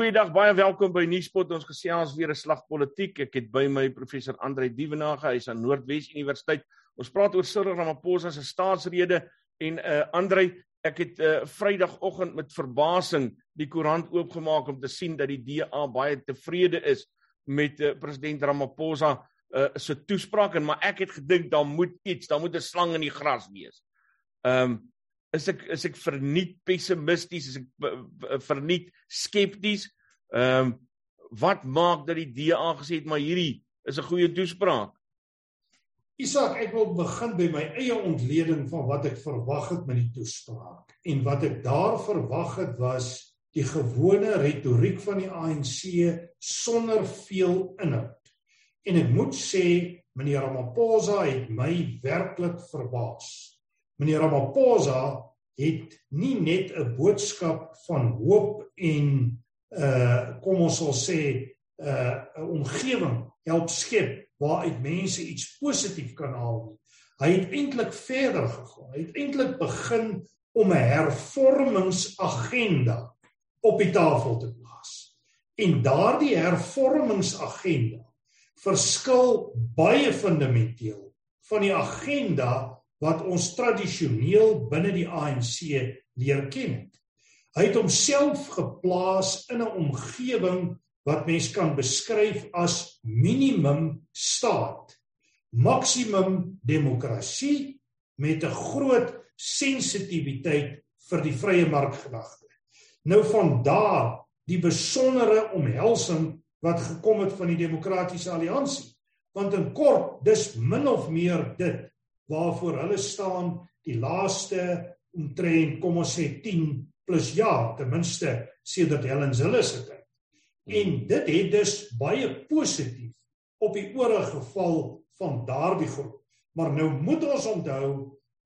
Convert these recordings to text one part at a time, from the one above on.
Goeiedag, baie welkom by Nuuspot. Ons gesels weer 'n slag politiek. Ek het by my professor Andre Dievenage, hy's aan Noordwes Universiteit. Ons praat oor Cyril Ramaphosa se staatsrede en uh Andre, ek het uh Vrydagoggend met verbasing die koerant oopgemaak om te sien dat die DA baie tevrede is met uh, president Ramaphosa uh se toespraak en maar ek het gedink daar moet iets, daar moet 'n slang in die gras wees. Um is ek is ek verniet pessimisties, is ek verniet skepties. Ehm um, wat maak dat die DA gesê het maar hierdie is 'n goeie toespraak? Isak, ek wil begin by my eie ontleding van wat ek verwag het met die toespraak. En wat ek daar verwag het was die gewone retoriek van die ANC sonder veel inhoud. En ek moet sê meneer Ramaphosa het my werklik verbaas. Meneer Ramaphosa het nie net 'n boodskap van hoop en uh kom ons sal sê uh 'n omgewing help skep waaruit mense iets positief kan haal nie. Hy het eintlik verder gegaan. Hy het eintlik begin om 'n hervormingsagenda op die tafel te plaas. En daardie hervormingsagenda verskil baie fundamenteel van die agenda wat ons tradisioneel binne die ANC leer ken. Hy het homself geplaas in 'n omgewing wat mens kan beskryf as minimum staat, maksimum demokrasie met 'n groot sensitiwiteit vir die vrye markgedagte. Nou van daar die besondere omhelsing wat gekom het van die demokratiese alliansie. Want in kort, dis min of meer dit waarvoor hulle staan die laaste omtrent kom ons sê 10 plus jaar ten minste sedert Helen Zille se tyd. En dit het dus baie positief op die ore geval van daardie groep. Maar nou moet ons onthou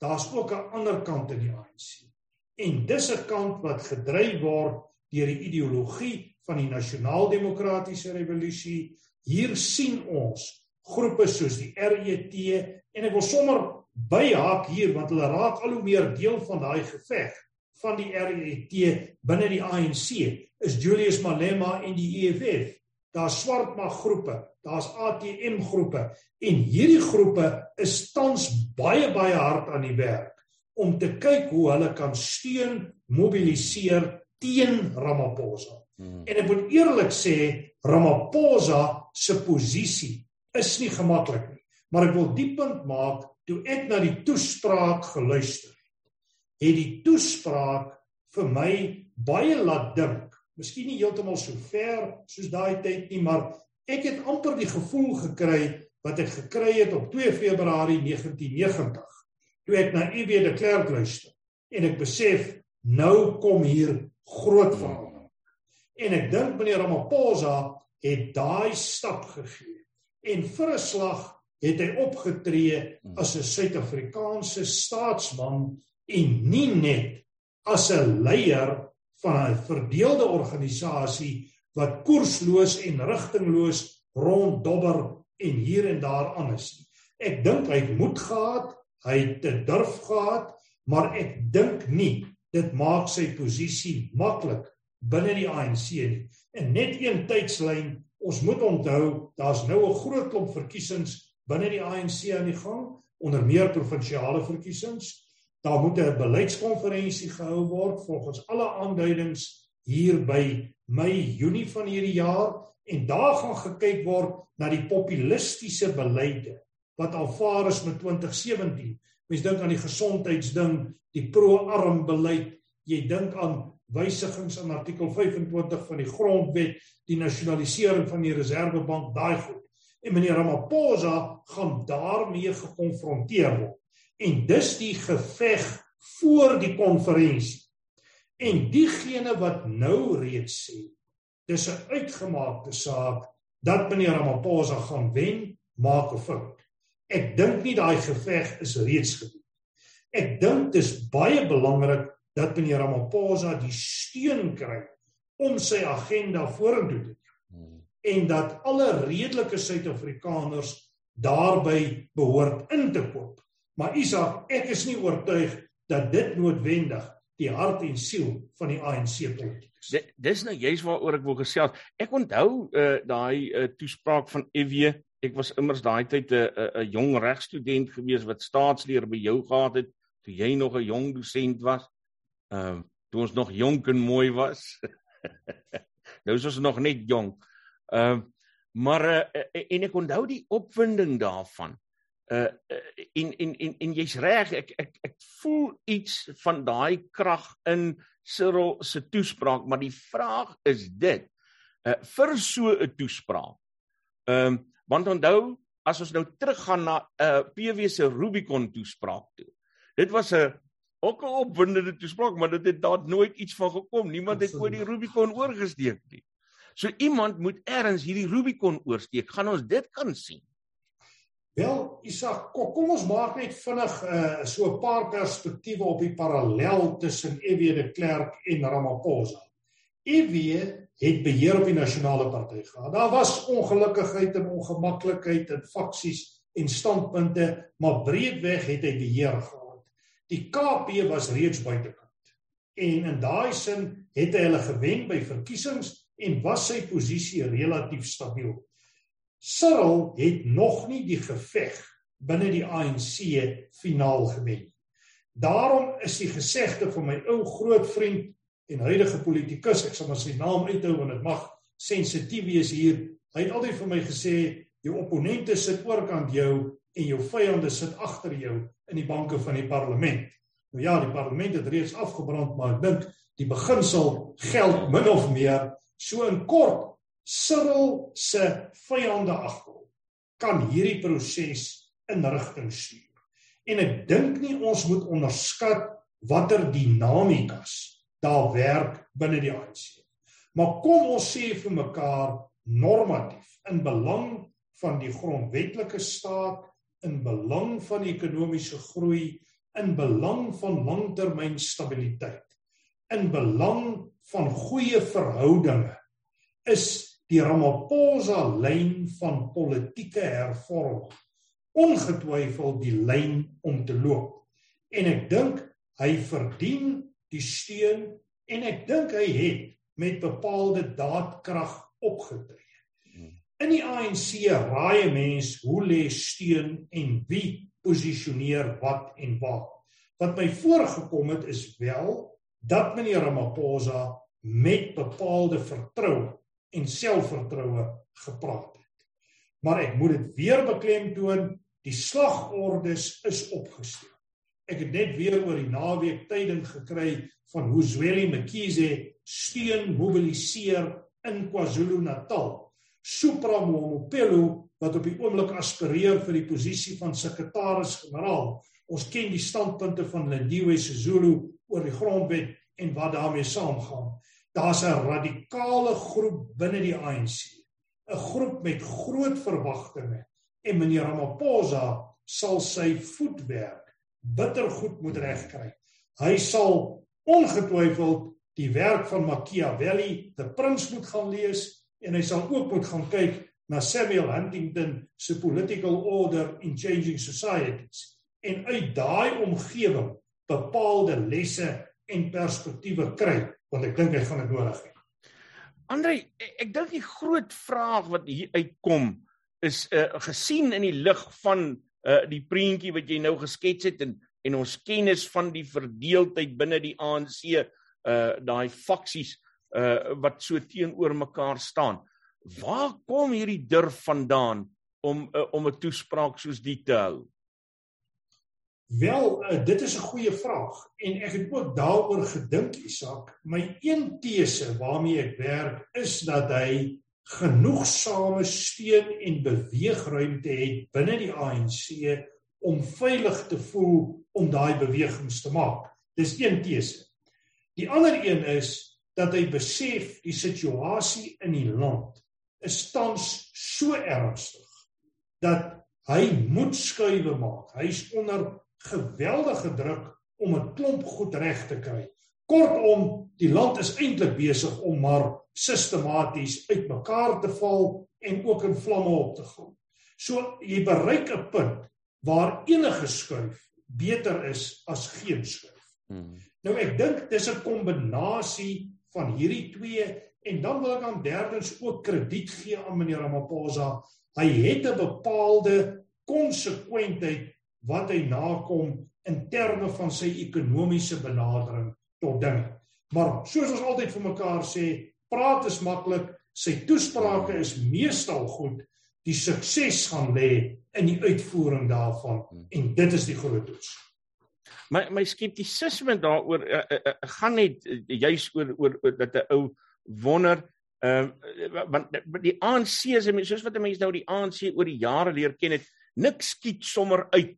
daar's ook 'n ander kant in die ANC. En dis 'n kant wat gedryf word deur die ideologie van die nasionaal-demokratiese revolusie. Hier sien ons groepe soos die RET en ek wil sommer byhaak hier want hulle raak al hoe meer deel van daai geveg van die RET binne die ANC is Julius Malema en die EFF. Daar's swart mag groepe, daar's ATM groepe en hierdie groepe is tans baie baie hard aan die werk om te kyk hoe hulle kan steun mobiliseer teen Ramaphosa. Hmm. En ek moet eerlik sê Ramaphosa se posisie is nie gemaklik nie. Maar ek wil die punt maak toe ek na die toespraak geluister het. Het die toespraak vir my baie laat dink. Miskien nie heeltemal so ver soos daai tyd nie, maar ek het amper die gevoel gekry wat ek gekry het op 2 Februarie 1990 toe ek na EW de Klerk luister en ek besef nou kom hier groot verandering. En ek dink meneer Ramaphosa het daai stap gegee en vir 'n slag het hy opgetree as 'n Suid-Afrikaanse staatsman en nie net as 'n leier van 'n verdeelde organisasie wat koersloos en rigtingloos ronddobber en hier en daar aan is nie. Ek dink hy het moed gehad, hy het te durf gehad, maar ek dink nie dit maak sy posisie maklik binne die ANC nie. En net een tydslyn ons moet onthou daar's nou 'n groot klomp verkiesings binne die ANC aan die gang onder meer provinsiale verkiesings daar moet 'n beleidskonferensie gehou word volgens alle aanduidings hier by Mei Junie van hierdie jaar en daar gaan gekyk word na die populistiese beleide wat aanvaar is met 2017 mens dink aan die gesondheidsding die pro-arm beleid jy dink aan wysigings aan artikel 25 van die grondwet, die nasionalisering van die reservebank, daai goed. En meneer Ramaphosa gaan daarmee gekonfronteer word. En dis die geveg voor die konferensie. En diegene wat nou reeds sê dis 'n uitgemaakte saak dat meneer Ramaphosa gaan wen, maak 'n fout. Ek dink nie daai geveg is reeds gedoen. Ek dink dis baie belangrik dat meneer Ramaphosa die steun kry om sy agenda vorentoe te neem en dat alle redelike Suid-Afrikaners daarbey behoort in te koop. Maar Isak, ek is nie oortuig dat dit noodwendig die hart en siel van die ANC politikus. Dis nou juist waaroor ek wil gesels. Ek onthou uh, daai uh, toespraak van EW. Ek was immers daai tyd 'n uh, 'n uh, jong regstudent gewees wat staatsleer by jou gehad het toe jy nog 'n jong dosent was. Ehm uh, toe ons nog jonk en mooi was. nou is ons nog net jonk. Ehm uh, maar uh, en ek onthou die opwinding daarvan. Uh in in in in jy's reg ek ek ek voel iets van daai krag in Cyril se toespraak maar die vraag is dit uh vir so 'n toespraak ehm um, want onthou as ons nou teruggaan na 'n uh, PW se Rubicon toespraak toe dit was 'n ook 'n opwindende toespraak maar dit het daar nooit iets van gekom. Niemand het ooit die Rubicon oorgesteek nie so iemand moet eers hierdie Rubicon oorsteek gaan ons dit kan sien Wel, Isak, kom ons maak net vinnig uh, so 'n paar perspektiewe op die parallel tussen EW de Klerk en Ramaphosa. EW het beheer op die nasionale party gehad. Daar was ongelukkigheid en ongemaklikheid en faksies en standpunte, maar breedweg het hy beheer gehad. Die KP was reeds buitekant. En in daai sin het hy hulle gewen by verkiesings en was sy posisie relatief stabiel. Cyril het nog nie die geveg binne die ANC finaal gewen nie. Daarom is die gesegde van my ou groot vriend en huidige politikus, ek sal maar sy naam uithou want dit mag sensitief wees hier. Hy het altyd vir my gesê jou opponente sit oorkant jou en jou vyande sit agter jou in die banke van die parlement. Nou ja, die parlement het reeds afgebrand, maar ek dink die beginsel geld min of meer so in kort Cyril se vyande agter kan hierdie proses in rigting stuur. En ek dink nie ons moet onderskat watter dinamikas daar werk binne die ANC. Maar kom ons sê vir mekaar normatief in belang van die grondwetlike staat, in belang van ekonomiese groei, in belang van langtermyn stabiliteit, in belang van goeie verhoudinge is die Ramaphosa lyn van politieke hervorming ongetwyfeld die lyn om te loop. En ek dink hy verdien die steun en ek dink hy het met bepaalde daadkrag opgetree. In die ANC raai mense hoe lê steun en wie posisioneer wat en waar. Wat my voorgekom het is wel dat meneer Ramaphosa met bepaalde vertroue en selfvertroue gepraat het. Maar ek moet dit weer beklemtoon, die slagordes is opgestel. Ek het net weer oor die naweek tyding gekry van hoe Zweli Mkhize steun mobiliseer in KwaZulu-Natal. Supra Mohopelo wat op die oomblik aspireer vir die posisie van sekretaris-generaal. Ons ken die standpunte van Lindiwe Sisulu oor die grondwet en wat daarmee saamgaan daar's 'n radikale groep binne die ANC, 'n groep met groot verwagtinge en meneer Ramaphosa sal sy voetwerk bittergoed moet regkry. Hy sal ongetwyfeld die werk van Machiavelli, The Prince moet gaan lees en hy sal ook moet gaan kyk na Samuel Huntington se Political Order in Changing Societies en uit daai omgewing bepaalde lesse en perspektiewe kry want ek dink hy gaan dit nodig hê. Andre, ek dink die groot vraag wat hier uitkom is uh, gesien in die lig van uh, die prentjie wat jy nou geskets het en en ons kennis van die verdeeldheid binne die ANC, uh daai faksies uh wat so teenoor mekaar staan. Waar kom hierdie durf vandaan om uh, om 'n toespraak soos die te hou? Wel, uh, dit is 'n goeie vraag en ek het ook daaroor gedink, Isak. My een tese waarmee ek werk is dat hy genoegsame steun en beweegruimte het binne die ANC om veilig te voel om daai bewegings te maak. Dis een tese. Die ander een is dat hy besef die situasie in die land is tans so ernstig dat hy moet skuwe maak. Hy's onder geweldige druk om 'n klomp goed reg te kry. Kortom, die land is eintlik besig om maar sistematies uitmekaar te val en ook in vlamme op te gaan. So jy bereik 'n punt waar enige skuif beter is as geen skuif. Hmm. Nou ek dink dis 'n kombinasie van hierdie twee en dan wil ek aan derdens ook krediet gee aan meneer Ramaphosa. Hy het 'n bepaalde konsekwentheid wat hy nakom in terme van sy ekonomiese benadering tot dinge. Maar soos ons altyd vir mekaar sê, praat is maklik, sy toesprake is meestal goed, die sukses gaan lê in die uitvoering daarvan en dit is die groot toets. My my skeptisisme daaroor uh, uh, uh, gaan net uh, juis oor, oor oor dat 'n ou wonder ehm uh, want die ANC is soos wat mense nou die ANC oor die jare leer ken het, niks skiet sommer uit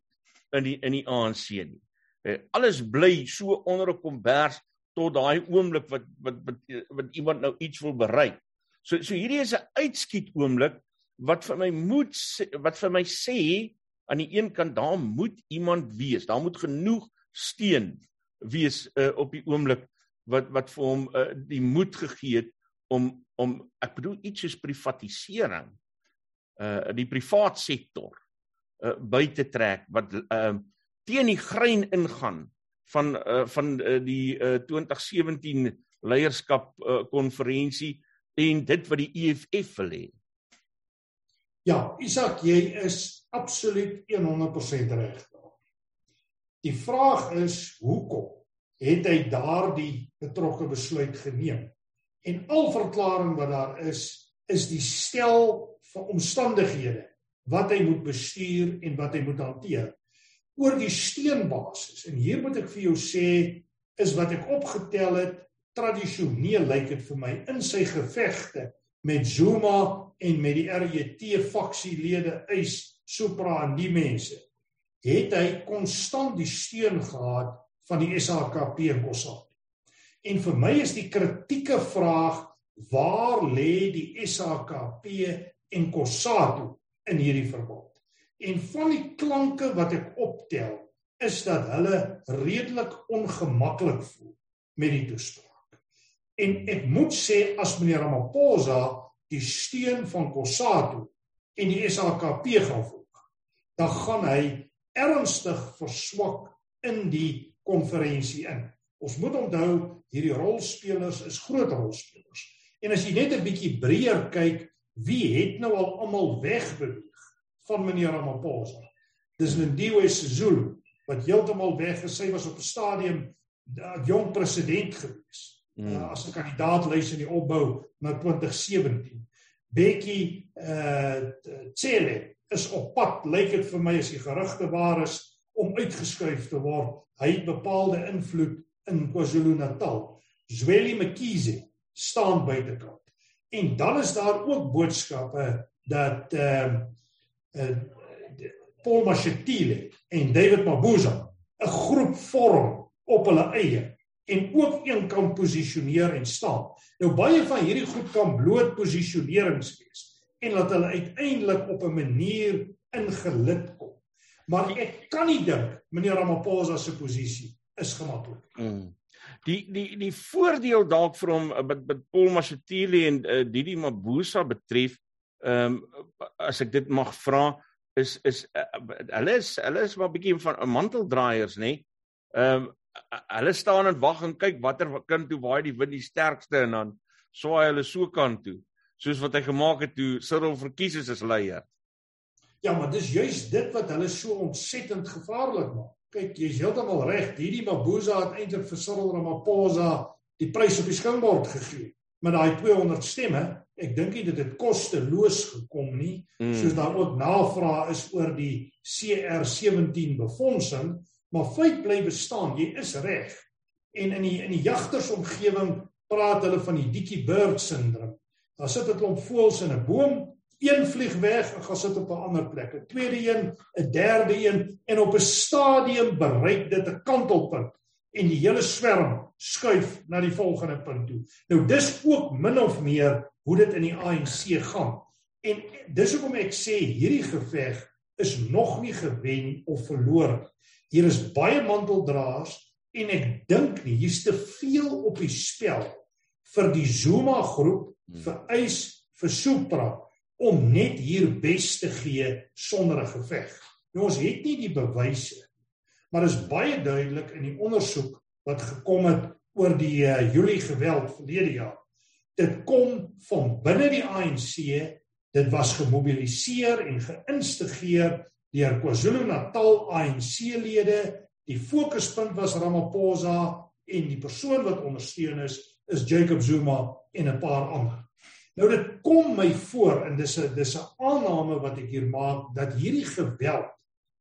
in die in die ANC nie. Uh, alles bly so onder 'n kombers tot daai oomblik wat wat wat wat iemand nou iets wil bereik. So so hierdie is 'n uitskiet oomblik wat vir my moet wat vir my sê aan die een kant daar moet iemand wees. Daar moet genoeg steun wees uh, op die oomblik wat wat vir hom uh, die moed gegee het om om ek bedoel iets soos privatisering uh die privaat sektor uh by te trek wat uh teen die grein ingaan van uh, van uh, die uh, 2017 leierskap uh, konferensie en dit wat die EFF wil hê. Ja, Isak, jy is absoluut 100% reg. Die vraag is hoekom het hy daardie betrokke besluit geneem? En al verklaring wat daar is, is die stel van omstandighede wat hy moet bestuur en wat hy moet hanteer oor die steenbasis. En hier moet ek vir jou sê is wat ek opgetel het tradisioneel lyk dit vir my in sy gevegte met Zuma en met die RET faksielede eis Supra en die mense het hy konstant die steun gehad van die SHKP en Kossat. En vir my is die kritieke vraag waar lê die SHKP en Kossat in hierdie verband? En van die klanke wat ek optel, is dat hulle redelik ongemaklik voel met die toespraak. En ek moet sê as meneer Ramaphosa die steun van Kossatu en die SAKP gaan volg, dan gaan hy ernstig verswak in die konferensie in. Ons moet onthou hierdie rolspelers is groot rolspelers. En as jy net 'n bietjie breër kyk, wie het nou al almal wegbeweeg? van meneer Ramaphosa. Dis Lindiwe Sisulu wat heeltemal weggesy was op 'n stadium 'n jong president gewees. Uh, as 'n kandidaat lys in die opbou na 2017. Bekkie uh Cele is op pad, lyk dit vir my as die gerugte waar is om uitgeskuif te word. Hy het bepaalde invloed in KwaZulu-Natal. Zweli Mkhize staan buitekant. En dan is daar ook boodskappe dat ehm uh, uh, Paul Mashatile en David Mabuza 'n groep vorm op hulle eie en ook een kan posisioneer en staan. Nou baie van hierdie goed kan bloot posisionerings wees en dat hulle uiteindelik op 'n manier ingelid kom. Maar ek kan nie dink meneer Ramaphosa se posisie is gemaklik. Mm. Die die die voordeel dalk vir hom met, met Paul Mashatile en uh, Didi Mabuza betref ehm um, as ek dit mag vra is is uh, hulle is hulle is maar bietjie van 'n manteldraaiers nê. Ehm um, hulle staan en wag en kyk watter kind toe waai die wind die sterkste en dan swaai hulle so kant toe soos wat hy gemaak het toe Cyril verkies is as leier. Ja, maar dis juist dit wat hulle so ontsettend gevaarlik maak. Kyk, jy's heeltemal reg. Hierdie Mabuza het eintlik vir Cyril Ramaphosa die prys op die skoumbord gegee met daai 200 stemme ek dink nie dit het kosteloos gekom nie mm. soos daar ook navraag is oor die CR17 befondsing maar feit bly bestaan jy is reg en in die in die jagtersomgewing praat hulle van die dikkie bird syndroom daar sit 'n klomp voëls in 'n boom een vlieg weg en gaan sit op 'n ander plek 'n tweede een 'n derde een en op 'n stadium bereik dit 'n kantelpunt en die hele swerm skuif na die volgende punt toe nou dis ook min of meer hoe dit in die ANC gaan. En dis hoekom ek sê hierdie geveg is nog nie gewen of verloor. Hier is baie manteldraers en ek dink nie hier's te veel op die spel vir die Zuma groep vir eis vir Supra om net hier bes te gee sonder 'n geveg. Nou ons het nie die bewyse maar is baie duidelik in die ondersoek wat gekom het oor die uh, Julie geweld verlede jaar. Dit kom van binne die ANC. Dit was gemobiliseer en geïnstigeer deur KwaZulu-Natal ANC-lede. Die fokuspunt was Ramaphosa en die persoon wat ondersteun is is Jacob Zuma en 'n paar ander. Nou dit kom my voor en dis 'n dis 'n aanname wat ek hier maak dat hierdie geweld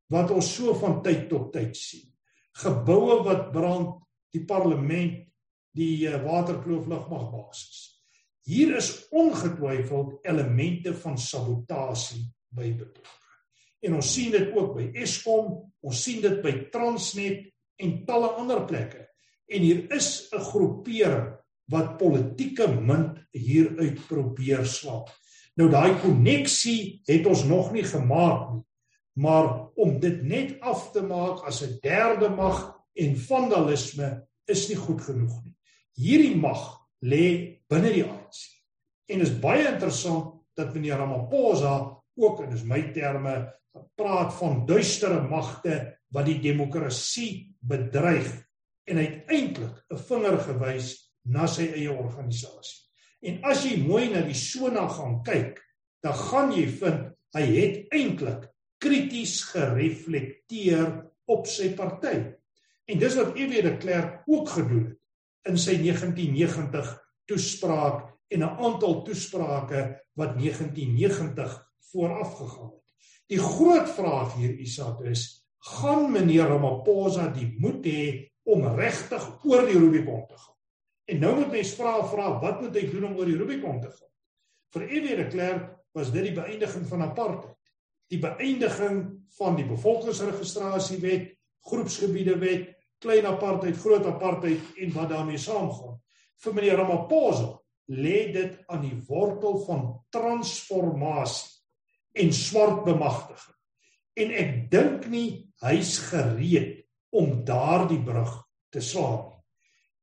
wat ons so van tyd tot tyd sien. Geboue wat brand, die parlement, die eh, waterkloof lugmagbasis. Hier is ongetwyfeld elemente van sabotasie by betrokke. En ons sien dit ook by Eskom, ons sien dit by Transnet en talle ander plekke. En hier is 'n groepering wat politieke munt hieruit probeer slaap. Nou daai koneksie het ons nog nie gemaak nie. Maar om dit net af te maak as 'n derde mag en vandalisme is nie goed genoeg nie. Hierdie mag lê binne die ANC. En is baie interessant dat meneer Ramaphosa ook en dis my terme praat van duistere magte wat die demokrasie bedreig en uiteindelik 'n vinger gewys na sy eie organisasie. En as jy mooi na die sona gaan kyk, dan gaan jy vind hy het eintlik krities gereflekteer op sy party. En dis wat EW de Klerk ook gedoen het in sy 1990 toespraak en 'n aantal toesprake wat 1990 vooraf gegaan het. Die groot vraag hier Isak is, gaan meneer Ramaphosa die moed hê om regtig oor die Rubicon te gaan? En nou moet mens vra vra wat moet hy doen om oor die Rubicon te gaan? Vir F.W. de Klerk was dit die beëindiging van apartheid. Die beëindiging van die bevolkingsregistrasiewet, groepsgebiede wet, klein apartheid, groot apartheid en wat daarmee saamgaan. Vir meneer Ramaphosa lê dit aan die wortel van transformasie en swart bemagtiging. En ek dink nie hy's gereed om daardie brug te slaan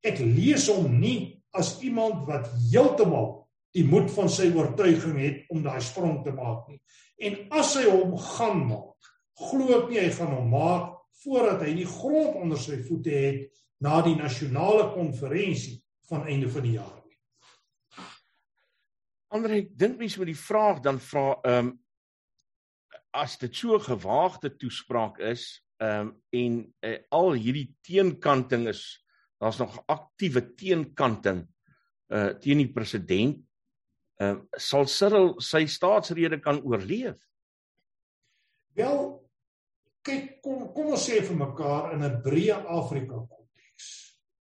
Ek lees hom nie as iemand wat heeltemal die moed van sy oortuiging het om daai sprong te maak nie. En as hy hom gaan maak, glo ek nie hy gaan hom maak voordat hy die grond onder sy voete het na die nasionale konferensie van einde van die jaar nie. Ander ek dink mense met die vraag dan vra ehm um, as dit so gewaagde toespraak is ehm um, en uh, al hierdie teenkanting is daar's nog aktiewe teenkanting uh teen die president. Uh sal Cyril sy staatsrede kan oorleef? Wel kyk kom kom ons sê vir mekaar in 'n breë Afrika konteks.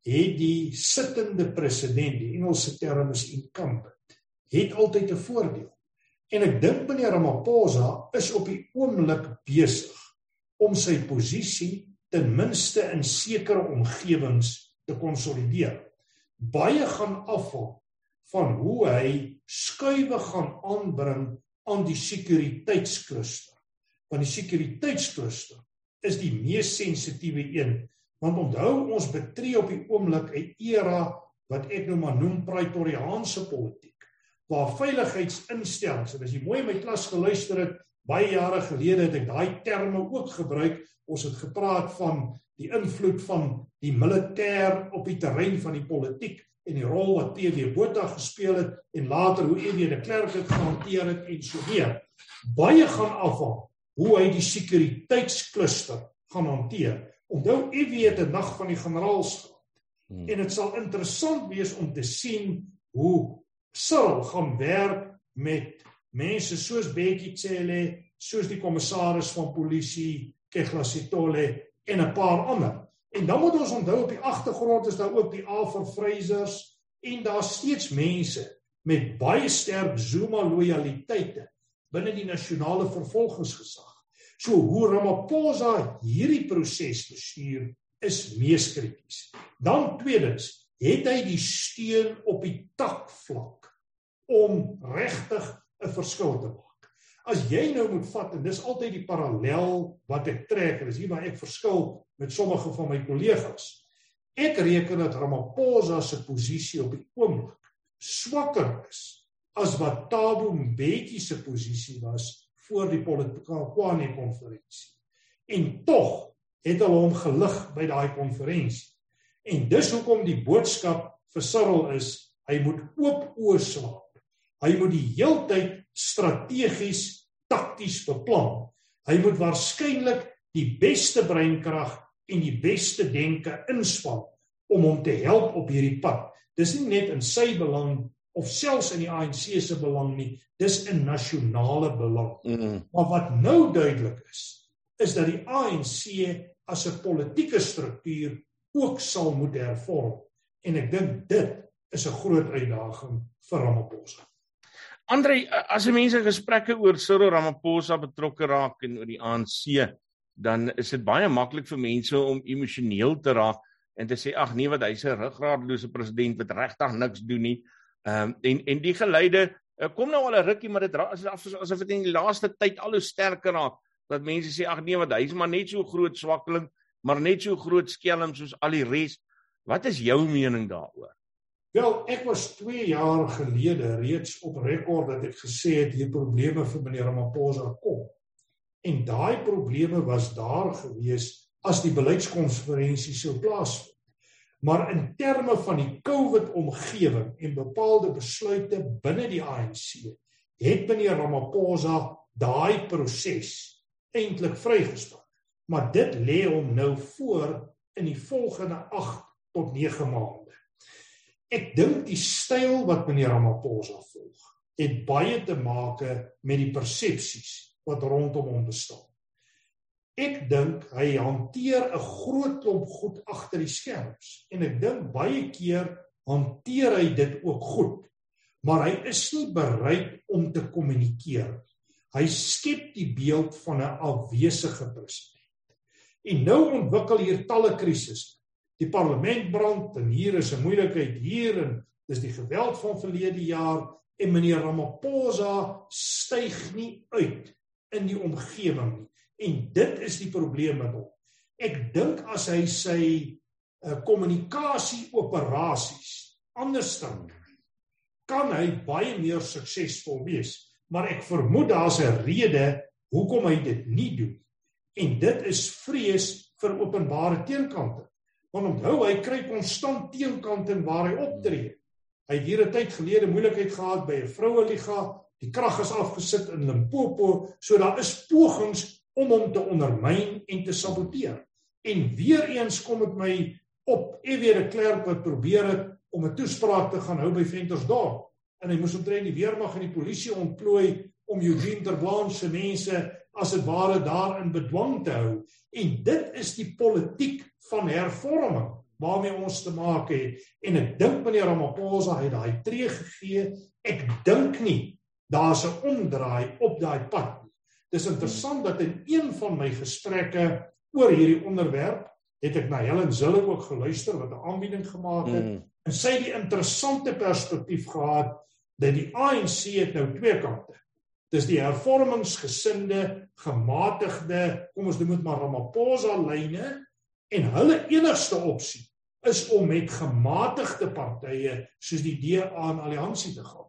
Het die sittende president, die Engelse term is incumbent, het altyd 'n voordeel. En ek dink meneer Ramaphosa is op die oomblik besig om sy posisie ten minste in sekere omgewings te konsolideer. Baie gaan afhang van hoe hy skuwe gaan aanbring aan die sekuriteitskluster. Want die sekuriteitskluster is die mees sensitiewe een. Want onthou ons betree op die oomblik 'n era wat ek nou maar noem praetoriaanse politiek waar veiligheidsinstellings en as jy mooi in my klas geluister het baie jare gelede het ek daai terme ook gebruik ons het gepraat van die invloed van die militêr op die terrein van die politiek en die rol wat PW Botha gespeel het en later hoe EW de Klerk dit gehanteer het en so weer. Baie gaan afhang hoe hy die sekuriteitskluster gaan hanteer. Onthou EW het 'n nag van die generaals gehad. Hmm. En dit sal interessant wees om te sien hoe Cyril gaan werk met mense soos Bekkie Cele, soos die kommissaris van polisie Kegla Sitole en 'n paar ander. En dan moet ons onthou op die agtergrond is daar ook die Alfred Frasers en daar steeds mense met baie sterk Zuma lojaliteite binne die nasionale vervolgingsgesag. So hoe Ramaphosa hierdie proses bestuur is mees krities. Dan tweedens, het hy die steun op die takvlak om regtig 'n verskil te maak. As jy nou moet vat en dis altyd die parallel wat ek trek en dis hier waar ek verskil met sommige van my kollegas. Ek reken dat Ramaphosa se posisie op die oomblik swakker is as wat Thabo Mbeki se posisie was voor die Polokwane konferensie. En tog het hulle hom gelig by daai konferensie. En dis hoekom die boodskap vir Cyril is hy moet oop oë slaap. Hy moet die heeltyd strategies takties beplan. Hy moet waarskynlik die beste breinkrag en die beste denke inspann om hom te help op hierdie pad. Dis nie net in sy belang of selfs in die ANC se belang nie, dis in nasionale belang. Mm -hmm. Maar wat nou duidelik is, is dat die ANC as 'n politieke struktuur ook sal moet hervorm en ek dink dit is 'n groot uitdaging vir Ramaphosa. Andre, as mense gesprekke oor Cyril Ramaphosa betrokke raak en oor die ANC, dan is dit baie maklik vir mense om emosioneel te raak en te sê ag nee wat hy's 'n ruggraatlose president wat regtig niks doen nie. Ehm um, en en die geleide uh, kom nou al 'n rukkie maar dit as asof dit in die laaste tyd al hoe sterker raak dat mense sê ag nee wat hy's maar net so groot swakkeling, maar net so groot skelm soos al die res. Wat is jou mening daaroor? Wel, ek was 2 jaar gelede reeds op rekord dat ek gesê het hier probleme vir meneer Ramaphosa kom. En daai probleme was daar gewees as die beleidskonferensie sou plaasvind. Maar in terme van die COVID omgewing en bepaalde besluite binne die ANC, het meneer Ramaphosa daai proses eintlik vrygestel. Maar dit lê hom nou voor in die volgende 8 tot 9 maande. Ek dink die styl wat meneer Ramaphosa volg, het baie te maak met die persepsies wat rondom hom bestaan. Ek dink hy hanteer 'n groot klomp goed agter die skerms en ek dink baie keer hanteer hy dit ook goed. Maar hy is nie bereid om te kommunikeer. Hy skep die beeld van 'n afwesige president. En nou ontwikkel hier talle krisisse. Die parlement brand en hier is 'n moeilikheid hier en dis die geweld van verlede jaar en meneer Ramaphosa styg nie uit in die omgewing nie. En dit is die probleem met hom. Ek dink as hy sy uh, kommunikasie operasies anders dan kan hy baie meer suksesvol wees. Maar ek vermoed daar's 'n rede hoekom hy dit nie doen. En dit is vrees vir openbare teenkante. Want onthou hy kry konstant teenkante waar hy optree. Hy het hier 'n tyd gelede moeilikheid gehad by 'n vroue liga Die krag is afgesit in Limpopo, so daar is pogings om hom te ondermyn en te saboteer. En weer eens kom dit my op, EW de Klerk wat probeer het om 'n toespraak te gaan hou by Ventersdorp en hy moes omtrent die weermag en die polisie ontplooi om Eugene Terblanche se mense as dit ware daar in bedwang te hou. En dit is die politiek van hervorming waarmee ons te maak het. En ek dink meneer Ramaphosa het daai tree gegee. Ek dink nie daar's 'n omdraai op daai pad. Dis interessant dat in een van my gesprekke oor hierdie onderwerp het ek na Helen Zille ook geluister wat 'n aanbieding gemaak het mm. en sy het die interessante perspektief gehad dat die ANC het nou twee kante. Dis die hervormingsgesinde, gematigde, kom ons noem dit maar Ramaphosa lyne en hulle enigste opsie is om met gematigde partye soos die DA en alliansie te gaan.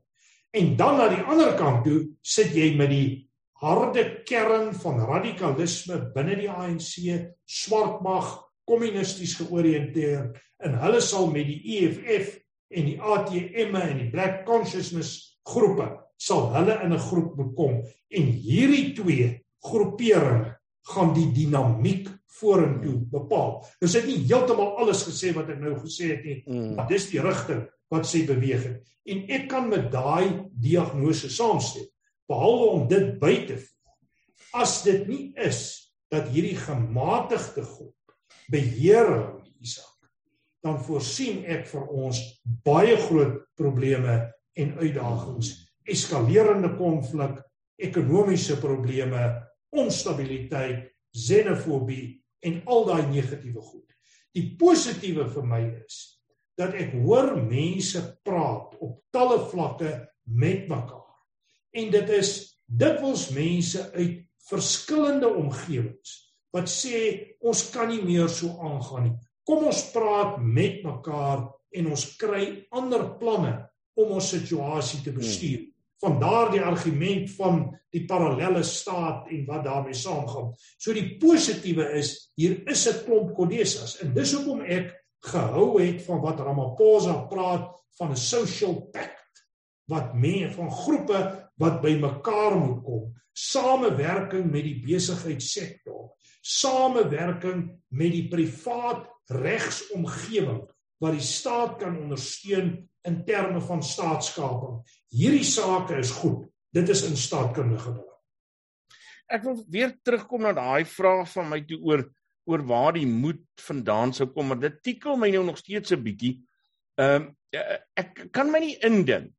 En dan aan die ander kant toe sit jy met die harde kern van radikalisme binne die ANC, swartmag, kommunisties georiënteerd en hulle sal met die EFF en die ATM en die Black Consciousness groepe sal hulle in 'n groep bekom en hierdie twee groeperinge gaan die dinamiek vorentoe bepaal. Dis net nie heeltemal alles gesê wat ek nou gesê het nie, mm. maar dis die rigting wat sê beweging. En ek kan met daai diagnose saamstem, behalwe om dit by te voeg. As dit nie is dat hierdie gematigde groep beheer Isak, dan voorsien ek vir ons baie groot probleme en uitdagings, eskalerende konflik, ekonomiese probleme, onstabiliteit, xenofobie en al daai negatiewe goed. Die positiewe vir my is dat ek hoor mense praat op talle vlakke met mekaar. En dit is dikwels mense uit verskillende omgewings wat sê ons kan nie meer so aangaan nie. Kom ons praat met mekaar en ons kry ander planne om ons situasie te bestuur. Hmm. Van daardie argument van die parallelle staat en wat daarmee saamgaan. So die positiewe is hier is 'n klomp kodesas en dis hoekom ek gehou het van wat Ramaphosa praat van 'n social pact wat mense van groepe wat bymekaar moet kom, samewerking met die besigheidssektor, samewerking met die privaat regsomgewing wat die staat kan ondersteun in terme van staatskaping. Hierdie sake is goed. Dit is in staatkundige belang. Ek wil weer terugkom na daai vraag van my toe oor oor waar die moed vandaan sou kom, maar dit tikkel my nou nog steeds 'n bietjie. Ehm um, ek kan my nie indink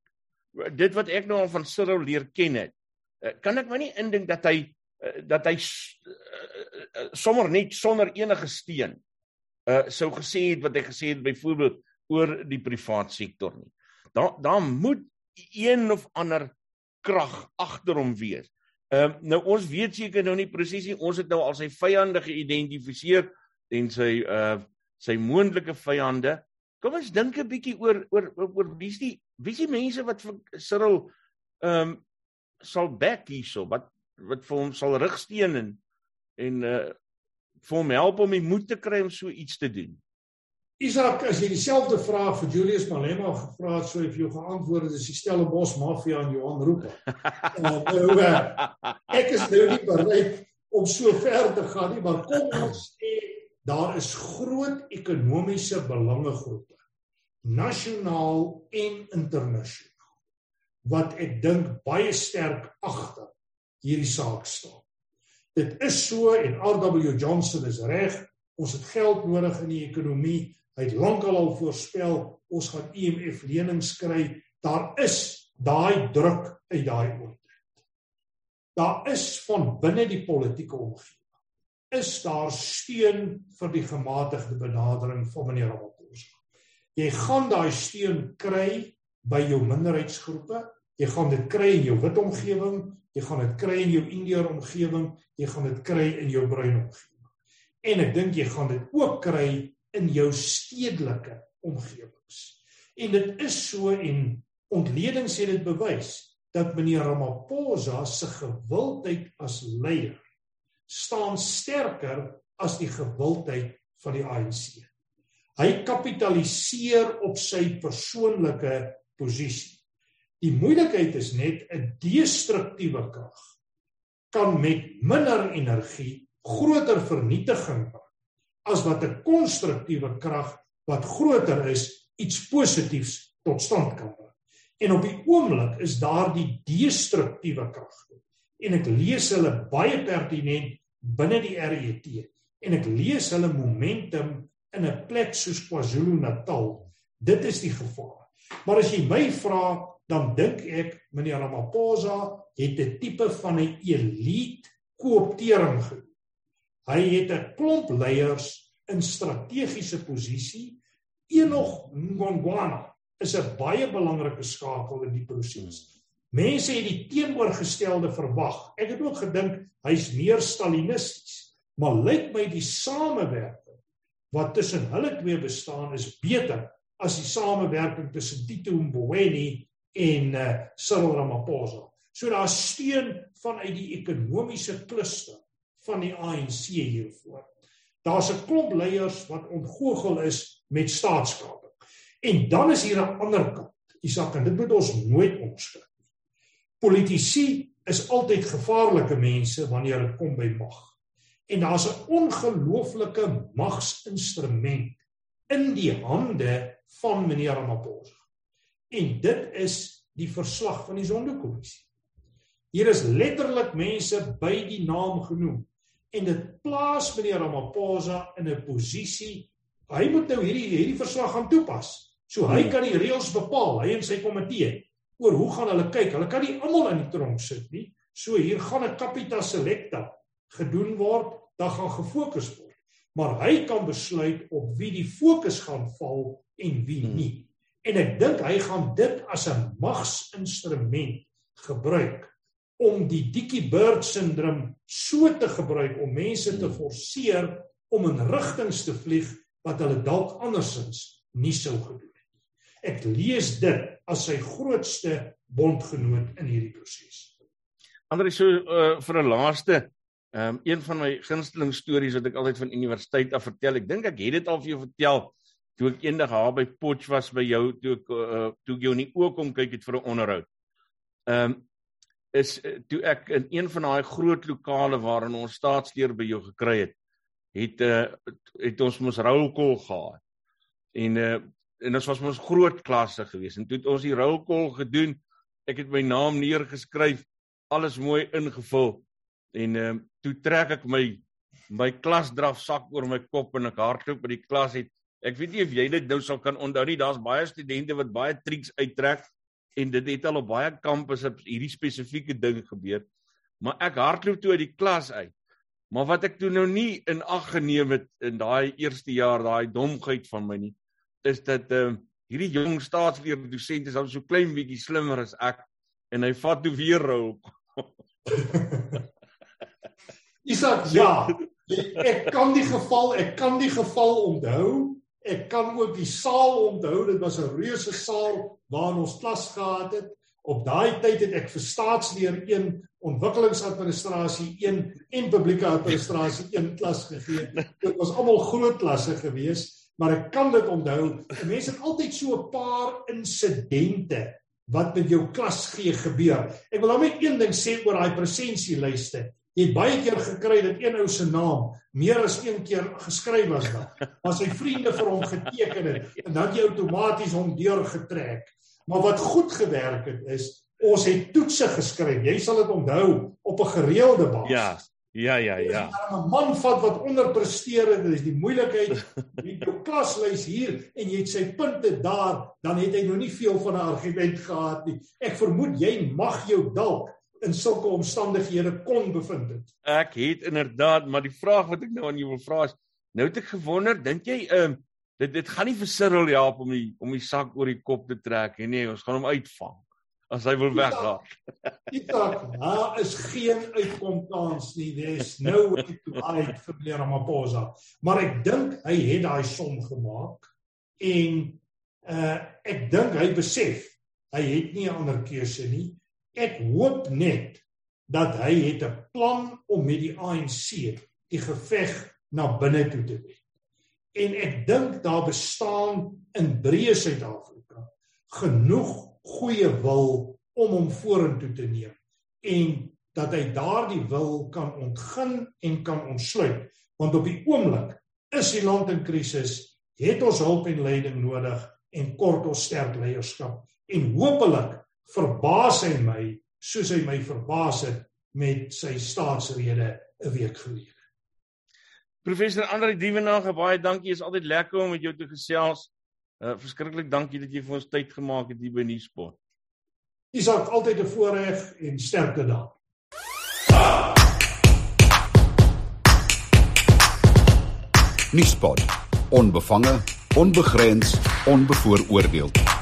dit wat ek nou al van Cyril leer ken het. Eh, kan ek my nie indink dat hy dat hy sommer net sonder enige steun uh sou gesê het wat hy gesê het byvoorbeeld oor die privaat sektor nie. Daar daar moet een of ander krag agter hom wees Ehm um, nou ons weet seker nou nie presies nie. Ons het nou al sy vyande geïdentifiseer en sy uh sy moontlike vyande. Kom ons dink 'n bietjie oor oor oor wie's die wie's die mense wat vir Cyril ehm um, sal back hierso wat wat vir hom sal rigsteen en en uh vir hom help om die moed te kry om so iets te doen. Isak, as jy dieselfde vraag vir Julius Malema gevra het, sou hy vir jou geantwoord het as die Stellenbosch mafia en Johan Roepe. uh, nou, uh, ek is nou nie bereid om so ver te gaan nie, maar kom ons sê daar is groot ekonomiese belangegroepe, nasionaal en internasionaal, wat ek dink baie sterk agter hierdie saak staan. Dit is so en RW Johnson is reg, ons het geld nodig in die ekonomie Hy het lankal al voorspel ons gaan IMF e lenings kry. Daar is daai druk uit daai oortrek. Daar is van binne die politieke omgewing is daar steun vir die gematigde benadering van meneer Ramaphosa. Jy gaan daai steun kry by jou minderheidsgroepe, jy gaan dit kry in jou wit omgewing, jy gaan dit kry in jou Indiër omgewing, jy gaan dit kry in jou bruin omgewing. En ek dink jy gaan dit ook kry in jou stedelike omgewings. En dit is so en ontledings het dit bewys dat meneer Ramaphosa se gewildheid as leier staan sterker as die gewildheid van die ANC. Hy kapitaliseer op sy persoonlike posisie. Die moeilikheid is net 'n destruktiewe krag kan met minder energie groter vernietiging bring as wat 'n konstruktiewe krag wat groter is iets positiefs tot stand kan bring. En op die oomblik is daar die destruktiewe kragte. En ek lees hulle baie pertinent binne die RET en ek lees hulle momentum in 'n plek soos KwaZulu-Natal. Dit is die gevaar. Maar as jy my vra, dan dink ek meneer Ramaphosa het 'n tipe van 'n elite kooptering gedoen. Hy het 'n klomp leiers in strategiese posisie. Enog Ngongwana is 'n baie belangrike skakel in die proses. Mense het die teenoorgestelde verwag. Ek het ook gedink hy's meer stalinisties, maar lyk my die samewerking wat tussen hulle twee bestaan is beter as die samewerking tussen Tito Mboweni en uh, Cyril Ramaphosa. So daar steun vanuit die ekonomiese kluster van die ANC hiervoor. Daar's 'n klomp leiers wat ontgoochel is met staatskaping. En dan is hier 'n ander kant. Isak, en dit moet ons nooit omskryf nie. Politici is altyd gevaarlike mense wanneer dit kom by mag. En daar's 'n ongelooflike magsinstrument in die hande van meneer Ramaphosa. En dit is die verslag van die Sonderkommissie. Hier is letterlik mense by die naam genoem en dit plaas meneer Ramaphosa in 'n posisie hy moet nou hierdie hierdie verslag gaan toepas. So hy hmm. kan die reëls bepaal, hy en sy komitee oor hoe gaan hulle kyk. Hulle kan nie almal in die tronk sit nie. So hier gaan 'n capita selecta gedoen word, dan gaan gefokus word. Maar hy kan besluit op wie die fokus gaan val en wie hmm. nie. En ek dink hy gaan dit as 'n magsinstrument gebruik om die Dickie Bird syndroom so te gebruik om mense te forceer om in rigtings te vlieg wat hulle dalk andersins nie sou gedoen het nie. Ek lees dit as sy grootste bondgenoot in hierdie proses. Andre so uh, vir 'n laaste um, een van my gunsteling stories wat ek altyd van universiteit af vertel. Ek dink ek het dit al vir jou vertel toe ek eendag daar by Potch was by jou toe ek uh, toe ek jou in die oë kom kyk het vir 'n onderhoud. Ehm um, is toe ek in een van daai groot lokale waarin ons staatsleer by jou gekry het, het uh, het ons mos roulkol gehad. En uh, en ons was mos groot klasse gewees en toe het ons die roulkol gedoen. Ek het my naam neergeskryf, alles mooi ingevul en uh, toe trek ek my my klasdraf sak oor my kop en ek hardloop by die klas het. Ek weet nie of jy dit nou sal kan onthou nie. Daar's baie studente wat baie triks uittrek en dit het al op baie kampusse hierdie spesifieke ding gebeur. Maar ek hardloop toe uit die klas uit. Maar wat ek toe nou nie in ag geneem het in daai eerste jaar, daai domheid van my nie, is dat ehm uh, hierdie jong staatsleer dosent is al so klein bietjie slimmer as ek en hy vat toe weer rou. Isak, ja. Ek kan die geval, ek kan die geval onthou. Ek kan ook die saal onthou. Dit was 'n reuse saal waarin ons klas gehad het. Op daai tyd het ek vir staatsleer 1, ontwikkelingsadministrasie 1 en publieke administrasie 1 klas gegee. Dit was almal groot klasse geweest maar ek kan dit onthou. Mense het altyd so 'n paar insidente wat met jou klas gee gebeur. Ek wil nou net een ding sê oor daai presensielyste. Jy het baie keer gekry dat een ou se naam meer as een keer geskryf was daar. Maar sy vriende vir hom geteken het en dan jy outomaties hom deurgetrek. Maar wat goed gewerk het is ons het toetse geskryf. Jy sal dit onthou op 'n gereelde basis. Ja. Ja ja ja. 'n man vat wat onderpresteer het, dis die moeilikheid. Jy het jou klaslys hier en jy het sy punte daar, dan het hy nog nie veel van 'n argument gehad nie. Ek vermoed jy mag jou dalk in sulke omstandighede kon bevind het. Ek het inderdaad, maar die vraag wat ek nou aan jou wil vra is, nou het ek gewonder, dink jy ehm uh, dit dit gaan nie vir Cyril help om die om die sak oor die kop te trek nie. Nee, ons gaan hom uitvang as hy wil weggaan. Isak, daar is geen uitkomkans nie. There's no way to hide from Leon Ramaphosa. Maar ek dink hy het daai som gemaak en uh ek dink hy besef hy het nie 'n ander keuse nie. Ek hoop net dat hy het 'n plan om met die ANC die geveg na binne toe te wen. En ek dink daar bestaan in breë Suid-Afrika genoeg goeie wil om hom vorentoe te neem en dat hy daardie wil kan ontgin en kan ontsluit want op die oomblik is die land in krisis het ons hulp en leiding nodig en kort ons sterk leierskap en hopelik verbaas hy my soos hy my verbaas het met sy staatsrede 'n week gelede Professor Andre Dievenage baie dankie is altyd lekker om met jou te gesels Uh verskriklik dankie dat jy vir ons tyd gemaak het hier by Nuuspot. Isak, altyd 'n voorreg en sterkte daar. Nuuspot. Onbevange, onbegrens, onbevooroordeeld.